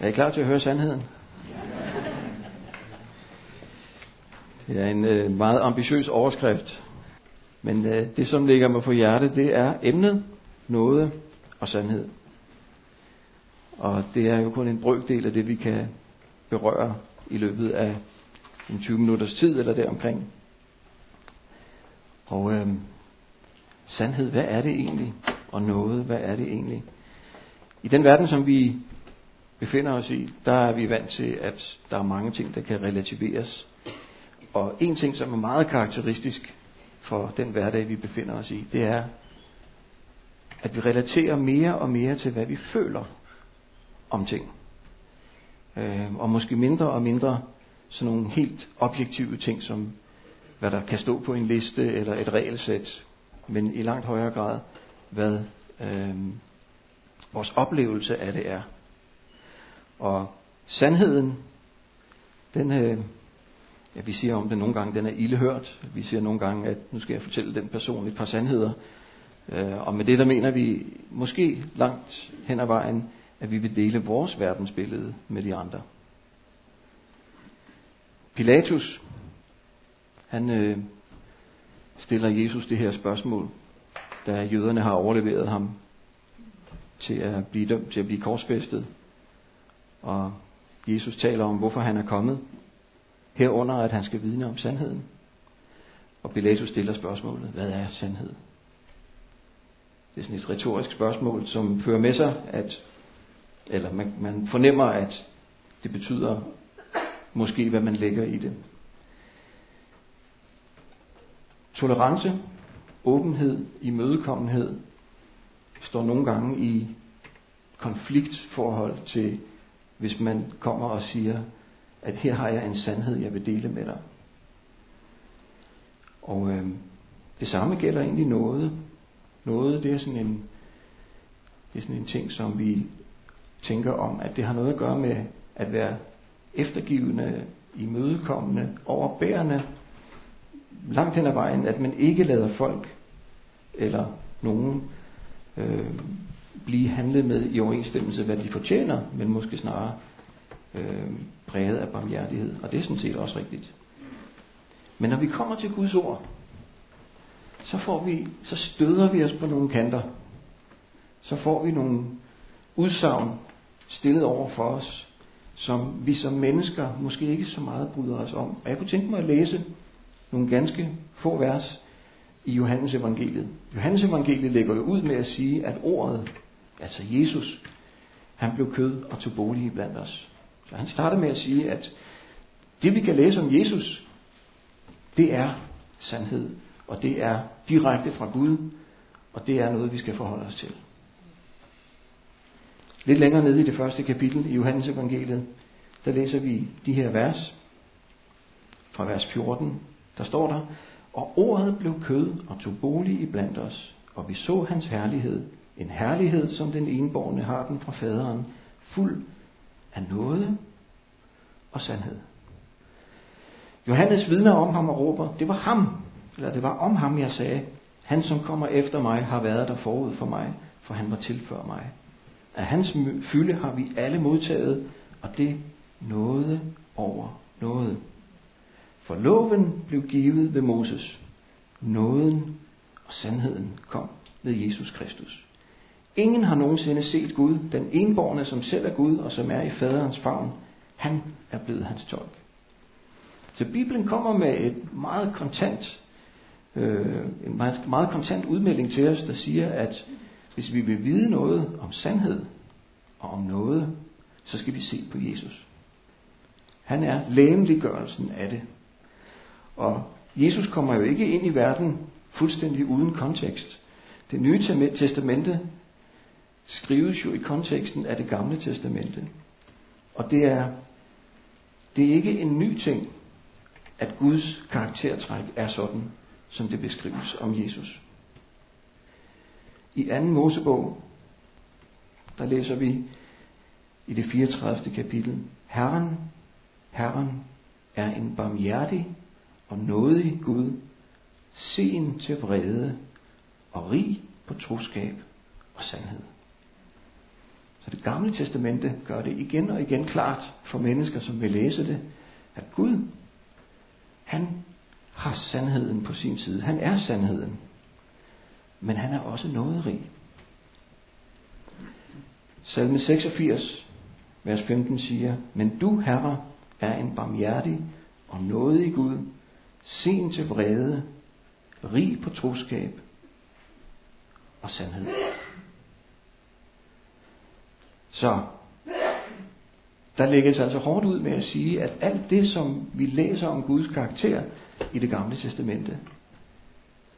Er I klar til at høre sandheden? Det er en øh, meget ambitiøs overskrift. Men øh, det, som ligger mig på hjertet, det er emnet, noget og sandhed. Og det er jo kun en brøkdel af det, vi kan berøre i løbet af en 20 minutters tid eller deromkring. Og øh, sandhed, hvad er det egentlig? Og noget, hvad er det egentlig? I den verden, som vi befinder os i, der er vi vant til, at der er mange ting, der kan relativeres. Og en ting, som er meget karakteristisk for den hverdag, vi befinder os i, det er, at vi relaterer mere og mere til, hvad vi føler om ting. Øh, og måske mindre og mindre sådan nogle helt objektive ting, som hvad der kan stå på en liste eller et regelsæt, men i langt højere grad, hvad øh, vores oplevelse af det er. Og sandheden, den, øh, ja, vi siger om det nogle gange, den er ildehørt. Vi siger nogle gange, at nu skal jeg fortælle den person et par sandheder. Øh, og med det der mener vi måske langt hen ad vejen, at vi vil dele vores verdensbillede med de andre. Pilatus, han øh, stiller Jesus det her spørgsmål, da jøderne har overleveret ham til at blive dømt til at blive korsfæstet. Og Jesus taler om, hvorfor han er kommet. Herunder, at han skal vidne om sandheden. Og Pilatus stiller spørgsmålet, hvad er sandhed? Det er sådan et retorisk spørgsmål, som fører med sig, at, eller man, man fornemmer, at det betyder måske, hvad man lægger i det. Tolerance, åbenhed, imødekommenhed står nogle gange i konfliktforhold til, hvis man kommer og siger, at her har jeg en sandhed, jeg vil dele med dig. Og øh, det samme gælder egentlig noget. Noget, det er sådan en, det er sådan en ting, som vi tænker om, at det har noget at gøre med at være eftergivende, imødekommende, overbærende, langt hen ad vejen, at man ikke lader folk eller nogen øh, blive handlet med i overensstemmelse, hvad de fortjener, men måske snarere øh, præget af barmhjertighed. Og det er sådan set også rigtigt. Men når vi kommer til Guds ord, så, får vi, så støder vi os på nogle kanter. Så får vi nogle udsagn stillet over for os, som vi som mennesker måske ikke så meget bryder os om. Og jeg kunne tænke mig at læse nogle ganske få vers i Johannes evangeliet. Johannes evangeliet lægger jo ud med at sige, at ordet, altså Jesus, han blev kød og tog bolig blandt os. Så han starter med at sige, at det vi kan læse om Jesus, det er sandhed, og det er direkte fra Gud, og det er noget, vi skal forholde os til. Lidt længere nede i det første kapitel i Johannes evangeliet, der læser vi de her vers. Fra vers 14, der står der, og ordet blev kød og tog bolig i blandt os, og vi så hans herlighed, en herlighed, som den enborgne har den fra faderen, fuld af noget og sandhed. Johannes vidner om ham og råber, det var ham, eller det var om ham, jeg sagde, han som kommer efter mig har været der forud for mig, for han var til før mig. Af hans fylde har vi alle modtaget, og det noget over noget. For loven blev givet ved Moses. Nåden og sandheden kom ved Jesus Kristus. Ingen har nogensinde set Gud, den enborne, som selv er Gud og som er i faderens favn. Han er blevet hans tolk. Så Bibelen kommer med et meget kontant, øh, en meget, meget kontant udmelding til os, der siger, at hvis vi vil vide noget om sandhed og om noget, så skal vi se på Jesus. Han er lægemliggørelsen af det. Og Jesus kommer jo ikke ind i verden fuldstændig uden kontekst. Det nye testamente skrives jo i konteksten af det gamle testamente. Og det er, det er ikke en ny ting, at Guds karaktertræk er sådan, som det beskrives om Jesus. I 2. Mosebog, der læser vi i det 34. kapitel, Herren, Herren er en barmhjertig og nådig Gud, sen til vrede og rig på troskab og sandhed. Så det gamle testamente gør det igen og igen klart for mennesker, som vil læse det, at Gud, han har sandheden på sin side. Han er sandheden. Men han er også nåderig. Salme 86, vers 15 siger, Men du, Herre, er en barmhjertig og nådig Gud, sen til vrede, rig på troskab og sandhed. Så der lægges altså hårdt ud med at sige, at alt det, som vi læser om Guds karakter i det gamle testamente,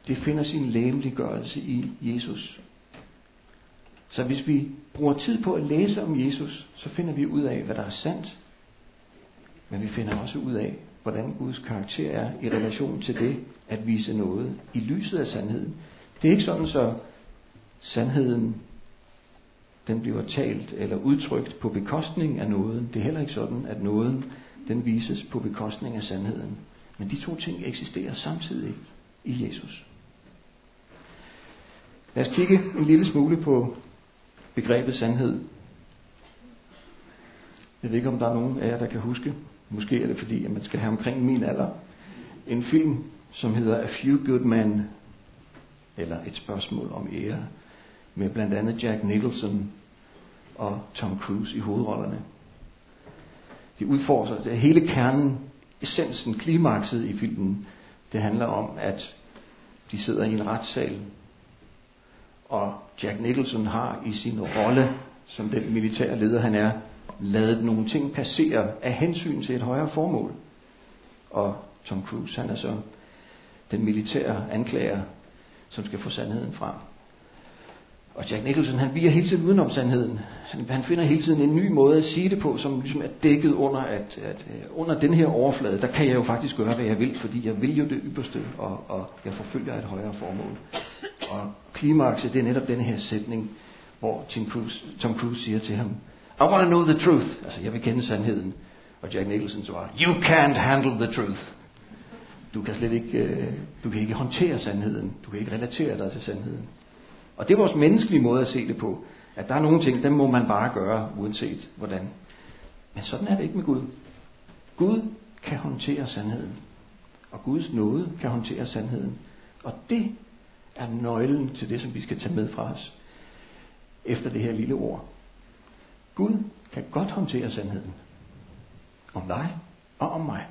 det finder sin læmeliggørelse i Jesus. Så hvis vi bruger tid på at læse om Jesus, så finder vi ud af, hvad der er sandt. Men vi finder også ud af, hvordan Guds karakter er i relation til det at vise noget i lyset af sandheden. Det er ikke sådan, så sandheden den bliver talt eller udtrykt på bekostning af nåden. Det er heller ikke sådan, at nåden den vises på bekostning af sandheden. Men de to ting eksisterer samtidig i Jesus. Lad os kigge en lille smule på begrebet sandhed. Jeg ved ikke, om der er nogen af jer, der kan huske. Måske er det fordi, at man skal have omkring min alder. En film, som hedder A Few Good Men, eller et spørgsmål om ære, med blandt andet Jack Nicholson og Tom Cruise i hovedrollerne. De udfordrer det hele kernen, essensen, klimakset i filmen. Det handler om, at de sidder i en retssal, og Jack Nicholson har i sin rolle som den militære leder han er, lavet nogle ting passere af hensyn til et højere formål. Og Tom Cruise, han er så den militære anklager, som skal få sandheden frem. Og Jack Nicholson, han viger hele tiden udenom sandheden. Han, han finder hele tiden en ny måde at sige det på, som ligesom er dækket under, at, at uh, under den her overflade, der kan jeg jo faktisk gøre, hvad jeg vil, fordi jeg vil jo det ypperste, og, og jeg forfølger et højere formål. Og klimakset, det er netop den her sætning, hvor Tom Cruise, Tom Cruise siger til ham, I want to know the truth. Altså, jeg vil kende sandheden. Og Jack Nicholson svarer, You can't handle the truth. Du kan slet ikke, øh, du kan ikke håndtere sandheden. Du kan ikke relatere dig til sandheden. Og det er vores menneskelige måde at se det på. At der er nogle ting, dem må man bare gøre, uanset hvordan. Men sådan er det ikke med Gud. Gud kan håndtere sandheden. Og Guds nåde kan håndtere sandheden. Og det er nøglen til det, som vi skal tage med fra os. Efter det her lille ord. Gud kan godt håndtere sandheden. Om dig og om mig.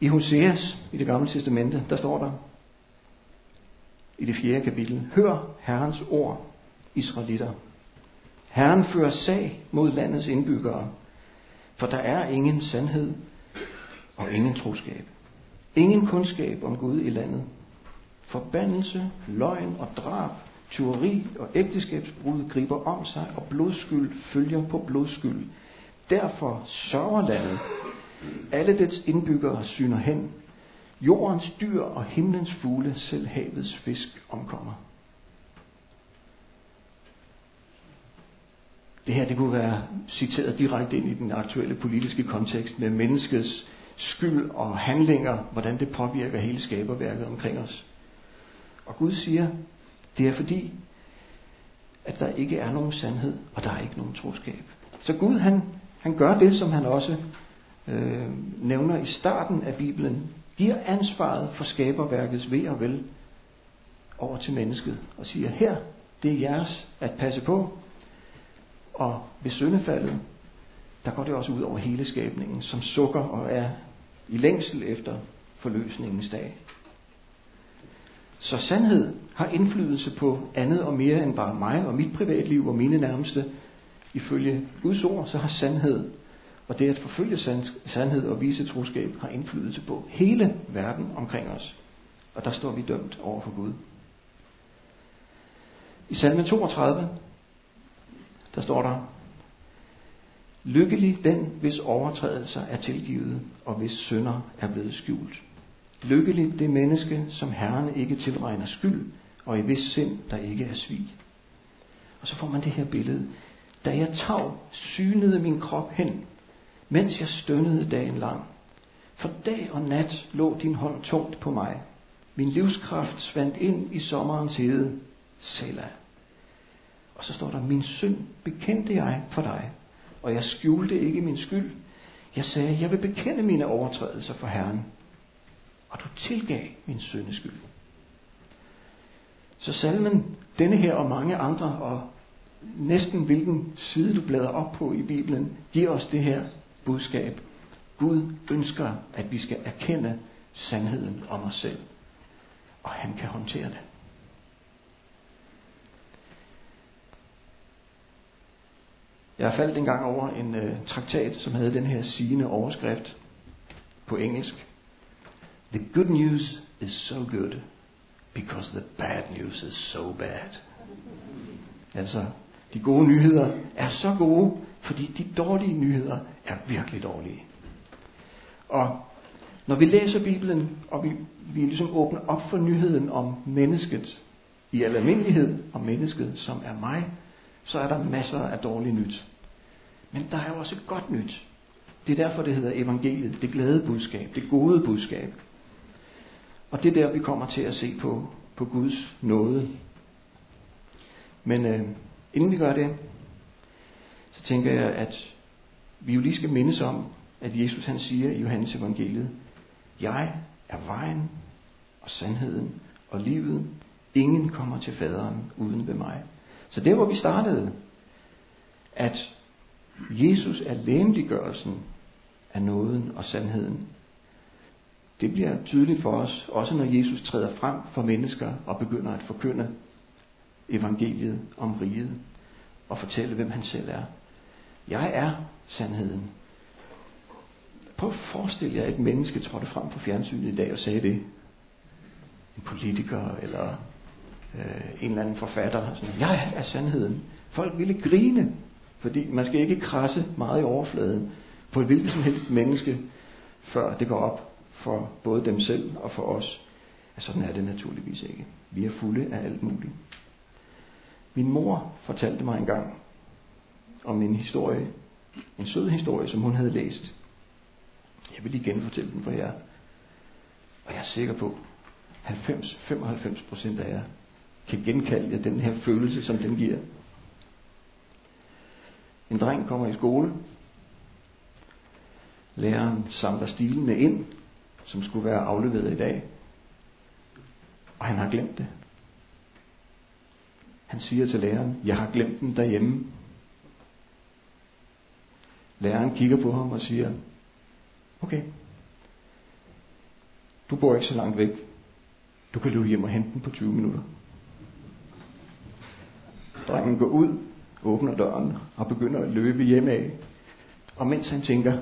I Hoseas, i det gamle testamente, der står der, i det fjerde kapitel, Hør Herrens ord, Israelitter. Herren fører sag mod landets indbyggere, for der er ingen sandhed og ingen troskab. Ingen kundskab om Gud i landet. Forbandelse, løgn og drab, tyveri og ægteskabsbrud griber om sig, og blodskyld følger på blodskyld. Derfor sørger landet, alle dets indbyggere syner hen. Jordens dyr og himlens fugle, selv havets fisk omkommer. Det her det kunne være citeret direkte ind i den aktuelle politiske kontekst med menneskets skyld og handlinger, hvordan det påvirker hele skaberværket omkring os. Og Gud siger, det er fordi, at der ikke er nogen sandhed, og der er ikke nogen troskab. Så Gud han, han gør det, som han også øh, nævner i starten af Bibelen, giver ansvaret for skaberværkets ved og vel over til mennesket og siger, her, det er jeres at passe på. Og ved syndefaldet, der går det også ud over hele skabningen, som sukker og er i længsel efter forløsningens dag. Så sandhed har indflydelse på andet og mere end bare mig og mit privatliv og mine nærmeste. Ifølge Guds ord, så har sandhed og det at forfølge sandhed og vise troskab har indflydelse på hele verden omkring os. Og der står vi dømt over for Gud. I salme 32, der står der, Lykkelig den, hvis overtrædelser er tilgivet, og hvis synder er blevet skjult. Lykkelig det menneske, som Herren ikke tilregner skyld, og i hvis sind, der ikke er svig. Og så får man det her billede. Da jeg tav synede min krop hen, mens jeg stønnede dagen lang. For dag og nat lå din hånd tungt på mig. Min livskraft svandt ind i sommerens hede. Sela. Og så står der, min synd bekendte jeg for dig, og jeg skjulte ikke min skyld. Jeg sagde, jeg vil bekende mine overtrædelser for Herren, og du tilgav min syndeskyld. Så salmen, denne her og mange andre, og næsten hvilken side du bladrer op på i Bibelen, giver os det her budskab. Gud ønsker, at vi skal erkende sandheden om os selv. Og han kan håndtere det. Jeg faldt engang over en øh, traktat, som havde den her sigende overskrift på engelsk. The good news is so good, because the bad news is so bad. Altså, de gode nyheder er så gode, fordi de dårlige nyheder er virkelig dårlige. Og når vi læser Bibelen, og vi, vi ligesom åbner op for nyheden om mennesket, i al almindelighed og mennesket, som er mig, så er der masser af dårligt nyt. Men der er jo også godt nyt. Det er derfor, det hedder evangeliet, det glade budskab, det gode budskab. Og det er der, vi kommer til at se på, på Guds nåde. Men øh, inden vi gør det, så tænker jeg, at vi jo lige skal mindes om, at Jesus han siger i Johannes evangeliet, jeg er vejen og sandheden og livet. Ingen kommer til faderen uden ved mig. Så det hvor vi startede, at Jesus er læmliggørelsen af nåden og sandheden. Det bliver tydeligt for os, også når Jesus træder frem for mennesker og begynder at forkynde evangeliet om riget og fortælle, hvem han selv er. Jeg er sandheden. Prøv at forestille jer, at et menneske trådte frem på fjernsynet i dag og sagde det. En politiker eller øh, en eller anden forfatter. Sådan, jeg er sandheden. Folk ville grine, fordi man skal ikke krasse meget i overfladen på et hvilket som helst menneske, før det går op for både dem selv og for os. Ja, sådan er det naturligvis ikke. Vi er fulde af alt muligt. Min mor fortalte mig engang om en historie, en sød historie, som hun havde læst. Jeg vil lige genfortælle den for jer. Og jeg er sikker på, 90-95 procent af jer kan genkalde jer den her følelse, som den giver. En dreng kommer i skole. Læreren samler stilene ind, som skulle være afleveret i dag. Og han har glemt det. Han siger til læreren, jeg har glemt den derhjemme. Læreren kigger på ham og siger, okay, du bor ikke så langt væk. Du kan løbe hjem og hente den på 20 minutter. Drengen går ud, åbner døren og begynder at løbe hjem af. Og mens han tænker,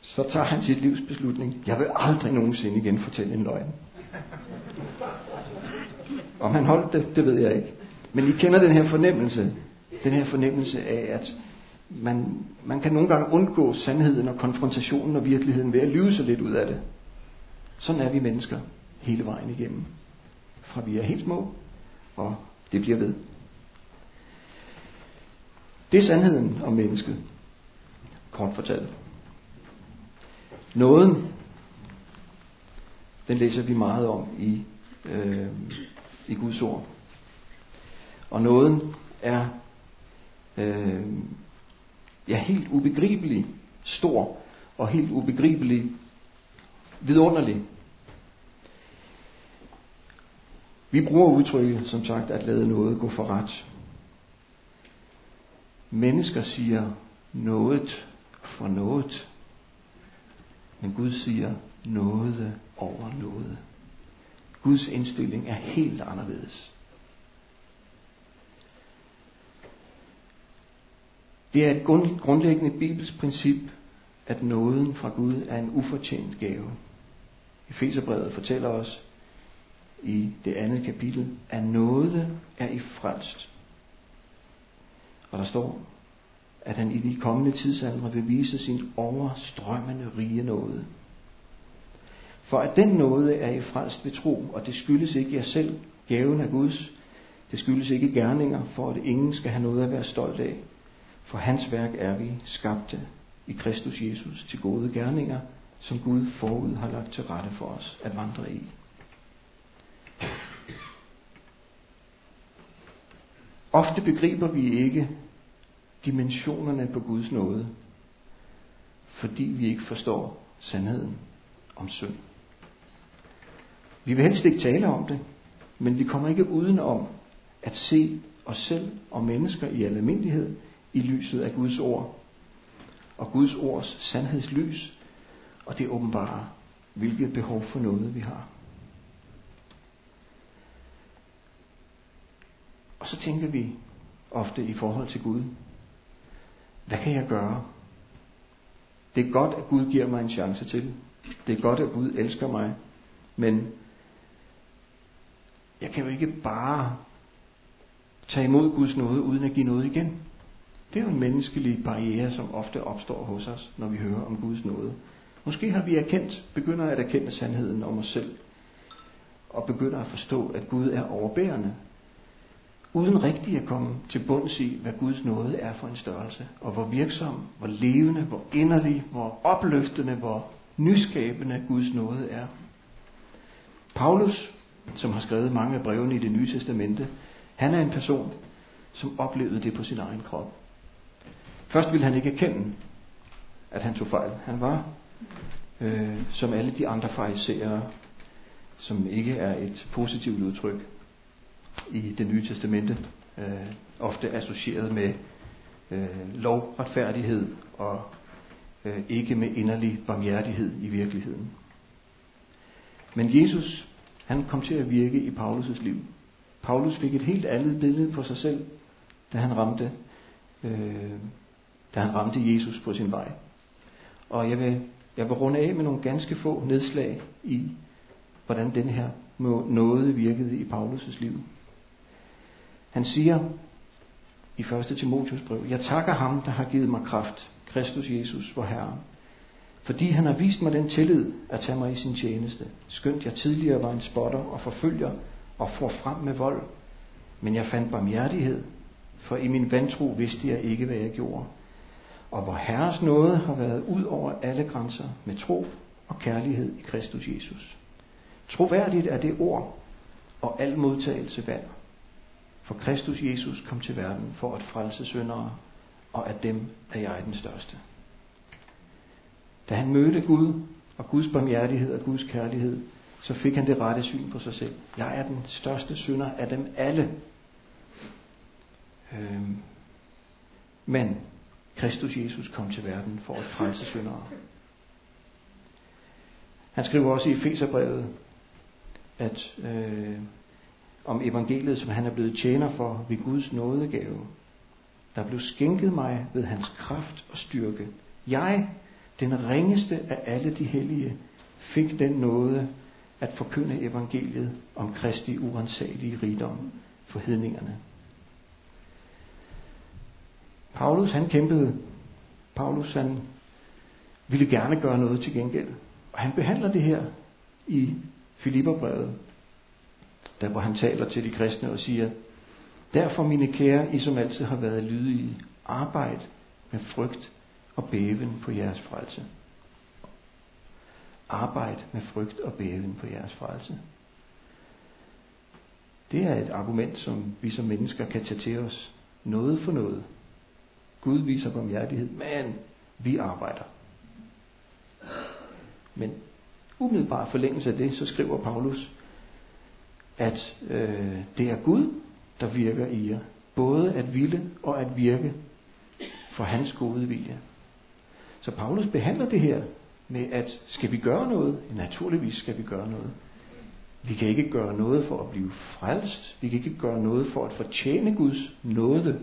så tager han sit livs beslutning. Jeg vil aldrig nogensinde igen fortælle en løgn. Om han holdt det, det ved jeg ikke. Men I kender den her fornemmelse. Den her fornemmelse af, at man, man kan nogle gange undgå sandheden og konfrontationen og virkeligheden ved at lyve sig lidt ud af det. Sådan er vi mennesker hele vejen igennem. Fra vi er helt små, og det bliver ved. Det er sandheden om mennesket. Kort fortalt. Nåden, den læser vi meget om i, øh, i Guds ord. Og nåden er øh, ja, helt ubegribelig stor og helt ubegribelig vidunderlig. Vi bruger udtrykket, som sagt, at lade noget gå for ret. Mennesker siger noget for noget. Men Gud siger noget over noget. Guds indstilling er helt anderledes. Det er et grundlæggende bibelsk princip, at nåden fra Gud er en ufortjent gave. Efeserbrevet fortæller os i det andet kapitel, at nåde er i frelst. Og der står, at han i de kommende tidsaldre vil vise sin overstrømmende rige nåde. For at den nåde er i frelst ved tro, og det skyldes ikke jer selv, gaven af Guds, det skyldes ikke gerninger, for at ingen skal have noget at være stolt af. For hans værk er vi skabte i Kristus Jesus til gode gerninger, som Gud forud har lagt til rette for os at vandre i. Ofte begriber vi ikke dimensionerne på Guds nåde, fordi vi ikke forstår sandheden om synd. Vi vil helst ikke tale om det, men vi kommer ikke uden om at se os selv og mennesker i almindelighed i lyset af Guds ord. Og Guds ords sandhedslys, og det åbenbare, hvilket behov for noget vi har. Og så tænker vi ofte i forhold til Gud, hvad kan jeg gøre? Det er godt, at Gud giver mig en chance til. Det er godt, at Gud elsker mig. Men jeg kan jo ikke bare tage imod Guds nåde, uden at give noget igen. Det er jo menneskelige barriere, som ofte opstår hos os, når vi hører om Guds nåde. Måske har vi erkendt, begynder at erkende sandheden om os selv, og begynder at forstå, at Gud er overbærende, uden rigtig at komme til bunds i, hvad Guds nåde er for en størrelse, og hvor virksom, hvor levende, hvor inderlig, hvor opløftende, hvor nyskabende Guds nåde er. Paulus, som har skrevet mange af brevene i det nye testamente, han er en person, som oplevede det på sin egen krop. Først ville han ikke erkende, at han tog fejl. Han var, øh, som alle de andre farisæere, som ikke er et positivt udtryk i det nye testamente, øh, ofte associeret med øh, lovretfærdighed og øh, ikke med inderlig barmhjertighed i virkeligheden. Men Jesus, han kom til at virke i Paulus' liv. Paulus fik et helt andet billede på sig selv, da han ramte, øh, da han ramte Jesus på sin vej. Og jeg vil, jeg vil runde af med nogle ganske få nedslag i, hvordan den her nåde virkede i Paulus' liv. Han siger i 1. Timotius brev, Jeg takker ham, der har givet mig kraft, Kristus Jesus, vor Herre, fordi han har vist mig den tillid at tage mig i sin tjeneste. Skønt jeg tidligere var en spotter og forfølger og får frem med vold. Men jeg fandt barmhjertighed, for i min vantro vidste jeg ikke, hvad jeg gjorde. Og hvor Herres nåde har været ud over alle grænser med tro og kærlighed i Kristus Jesus. Troværdigt er det ord, og al modtagelse værd. For Kristus Jesus kom til verden for at frelse syndere, og af dem er jeg den største. Da han mødte Gud og Guds barmhjertighed og Guds kærlighed, så fik han det rette syn på sig selv. Jeg er den største synder af dem alle. Øhm. Men Kristus Jesus kom til verden for at frelse syndere. Han skriver også i Efeserbrevet, at øh, om evangeliet, som han er blevet tjener for ved Guds nådegave, der blev skænket mig ved hans kraft og styrke. Jeg, den ringeste af alle de hellige, fik den nåde at forkynde evangeliet om Kristi urensagelige rigdom for hedningerne. Paulus han kæmpede. Paulus han ville gerne gøre noget til gengæld. Og han behandler det her i Filipperbrevet, der hvor han taler til de kristne og siger, Derfor, mine kære, I som altid har været lydige, arbejd med frygt og bæven på jeres frelse. Arbejd med frygt og bæven på jeres frelse. Det er et argument, som vi som mennesker kan tage til os. Noget for noget. Gud viser barmhjertighed, men vi arbejder. Men umiddelbart forlængelse af det, så skriver Paulus, at øh, det er Gud, der virker i jer. Både at ville og at virke for hans gode vilje. Så Paulus behandler det her med, at skal vi gøre noget? Naturligvis skal vi gøre noget. Vi kan ikke gøre noget for at blive frelst. Vi kan ikke gøre noget for at fortjene Guds nåde.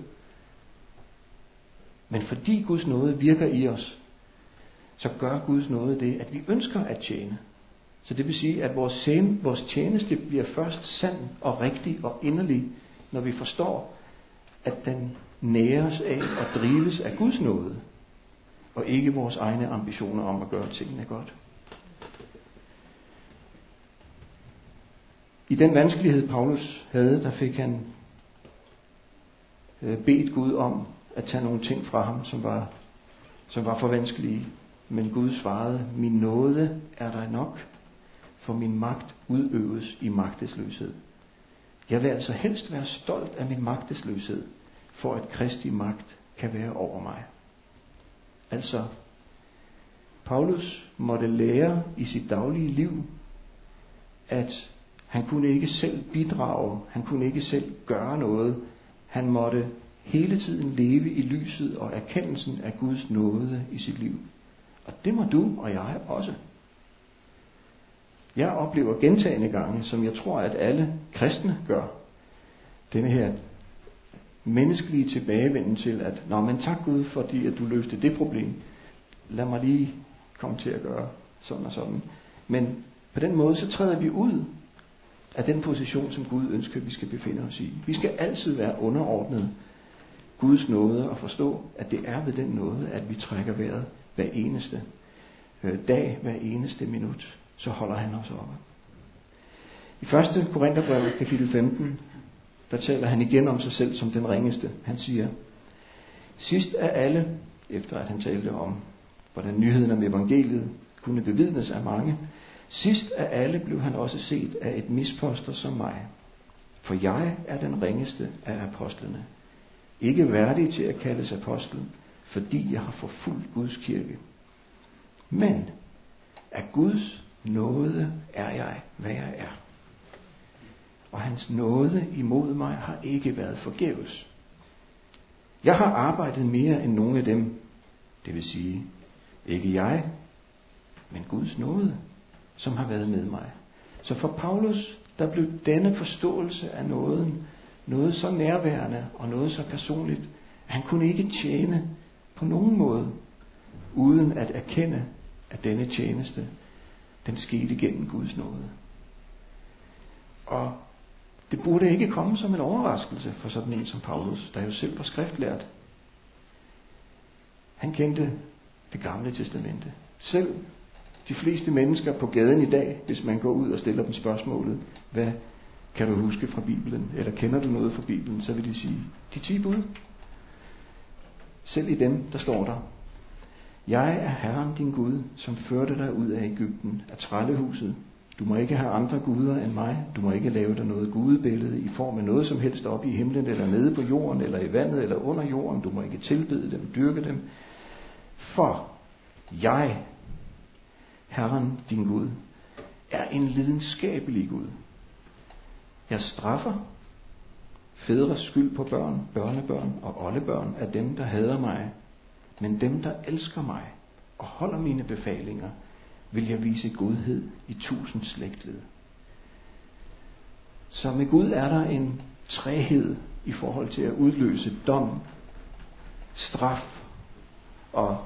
Men fordi Guds nåde virker i os, så gør Guds nåde det, at vi ønsker at tjene. Så det vil sige, at vores, vores tjeneste bliver først sand og rigtig og inderlig, når vi forstår, at den næres af og drives af Guds nåde, og ikke vores egne ambitioner om at gøre tingene godt. I den vanskelighed, Paulus havde, der fik han øh, bedt Gud om at tage nogle ting fra ham, som var, som var for vanskelige. Men Gud svarede, min nåde er der nok, for min magt udøves i magtesløshed. Jeg vil altså helst være stolt af min magtesløshed, for at Kristi magt kan være over mig. Altså, Paulus måtte lære i sit daglige liv, at han kunne ikke selv bidrage, han kunne ikke selv gøre noget. Han måtte hele tiden leve i lyset og erkendelsen af Guds nåde i sit liv. Og det må du og jeg også. Jeg oplever gentagende gange, som jeg tror, at alle kristne gør, denne her menneskelige tilbagevenden til, at Nå, men tak Gud, fordi at du løste det problem. Lad mig lige komme til at gøre sådan og sådan. Men på den måde, så træder vi ud af den position, som Gud ønsker, vi skal befinde os i. Vi skal altid være underordnet Guds nåde og forstå, at det er ved den nåde, at vi trækker vejret hver eneste øh, dag, hver eneste minut. Så holder han os oppe. I 1. Korintherbrev, kapitel 15, der taler han igen om sig selv som den ringeste. Han siger, sidst af alle, efter at han talte om, hvordan nyheden om evangeliet kunne bevidnes af mange, sidst af alle blev han også set af et misposter som mig. For jeg er den ringeste af apostlene. Ikke værdig til at kaldes apostel, fordi jeg har forfulgt Guds kirke. Men af Guds nåde er jeg, hvad jeg er og hans nåde imod mig har ikke været forgæves. Jeg har arbejdet mere end nogen af dem, det vil sige, ikke jeg, men Guds nåde, som har været med mig. Så for Paulus, der blev denne forståelse af nåden noget så nærværende og noget så personligt, at han kunne ikke tjene på nogen måde, uden at erkende, at denne tjeneste, den skete gennem Guds nåde. Og det burde ikke komme som en overraskelse for sådan en som Paulus, der jo selv var skriftlært. Han kendte det gamle testamente. Selv de fleste mennesker på gaden i dag, hvis man går ud og stiller dem spørgsmålet, hvad kan du huske fra Bibelen, eller kender du noget fra Bibelen, så vil de sige, de ti bud. Selv i dem, der står der, jeg er Herren din Gud, som førte dig ud af Ægypten, af trællehuset, du må ikke have andre guder end mig. Du må ikke lave dig noget gudebillede i form af noget som helst op i himlen, eller nede på jorden, eller i vandet, eller under jorden. Du må ikke tilbede dem, dyrke dem. For jeg, Herren din Gud, er en lidenskabelig Gud. Jeg straffer fædres skyld på børn, børnebørn og oldebørn af dem, der hader mig. Men dem, der elsker mig og holder mine befalinger, vil jeg vise godhed i tusind slægtled. Så med Gud er der en træhed i forhold til at udløse dom, straf og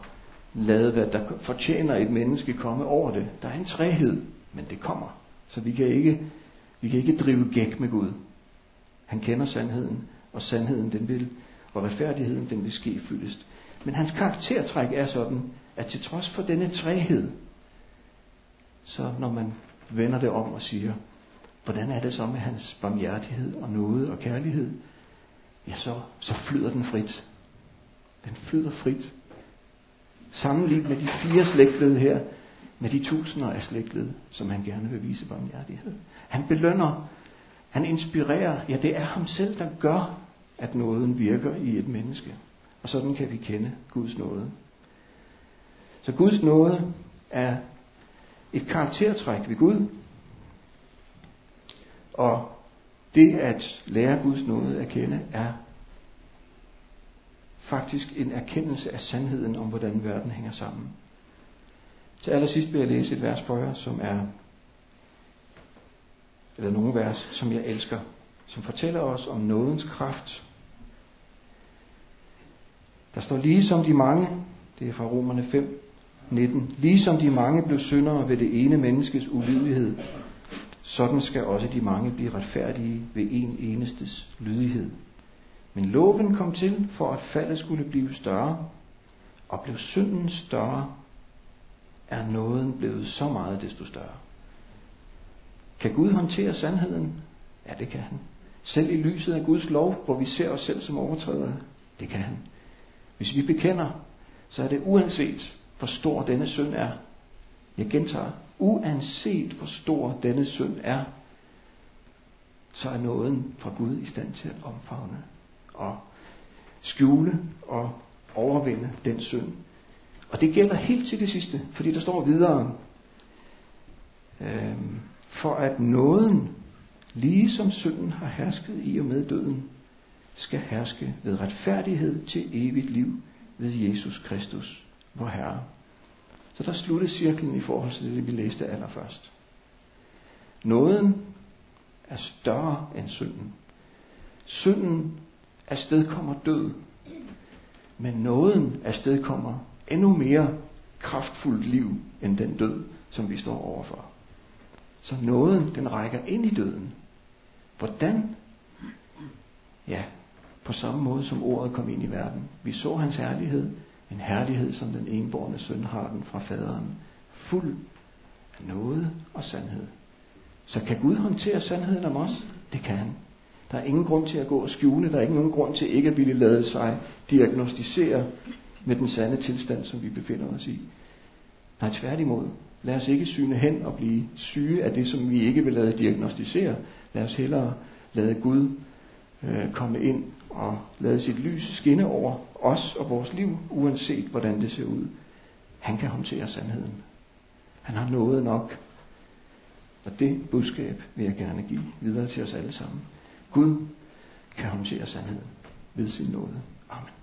lade, hvad der fortjener et menneske komme over det. Der er en træhed, men det kommer. Så vi kan ikke, vi kan ikke drive gæk med Gud. Han kender sandheden, og sandheden den vil, og retfærdigheden den vil ske fyldest. Men hans karaktertræk er sådan, at til trods for denne træhed, så når man vender det om og siger, hvordan er det så med hans barmhjertighed og nåde og kærlighed, ja, så, så flyder den frit. Den flyder frit. Sammenlignet med de fire slægtled her, med de tusinder af slægtled, som han gerne vil vise barmhjertighed. Han belønner, han inspirerer, ja det er ham selv, der gør, at nåden virker i et menneske. Og sådan kan vi kende Guds nåde. Så Guds nåde er et karaktertræk ved Gud. Og det at lære Guds nåde at kende er faktisk en erkendelse af sandheden om, hvordan verden hænger sammen. Til allersidst vil jeg læse et vers for jer, som er, eller nogle vers, som jeg elsker, som fortæller os om nådens kraft. Der står lige som de mange, det er fra Romerne 5, 19. Ligesom de mange blev syndere ved det ene menneskes ulydighed, sådan skal også de mange blive retfærdige ved en enestes lydighed. Men loven kom til, for at faldet skulle blive større, og blev synden større, er nåden blevet så meget desto større. Kan Gud håndtere sandheden? Ja, det kan han. Selv i lyset af Guds lov, hvor vi ser os selv som overtrædere, det kan han. Hvis vi bekender, så er det uanset, hvor stor denne synd er. Jeg gentager, uanset hvor stor denne synd er, så er nåden fra Gud i stand til at omfavne og skjule og overvinde den synd. Og det gælder helt til det sidste, fordi der står videre, øhm, for at nåden, lige som synden har hersket i og med døden, skal herske ved retfærdighed til evigt liv ved Jesus Kristus, vor Herre. Så der sluttede cirklen i forhold til det, vi læste allerførst. Nåden er større end synden. Synden afstedkommer død, men nåden afstedkommer endnu mere kraftfuldt liv end den død, som vi står overfor. Så nåden, den rækker ind i døden. Hvordan? Ja, på samme måde som ordet kom ind i verden. Vi så hans herlighed, en herlighed, som den enborne søn har den fra faderen. Fuld af noget og sandhed. Så kan Gud håndtere sandheden om os? Det kan han. Der er ingen grund til at gå og skjule. Der er ikke nogen grund til ikke at ville lade sig diagnostisere med den sande tilstand, som vi befinder os i. Nej, tværtimod. Lad os ikke syne hen og blive syge af det, som vi ikke vil lade diagnostisere. Lad os hellere lade Gud øh, komme ind og lade sit lys skinne over os og vores liv, uanset hvordan det ser ud. Han kan håndtere sandheden. Han har noget nok. Og det budskab vil jeg gerne give videre til os alle sammen. Gud kan håndtere sandheden ved sin nåde. Amen.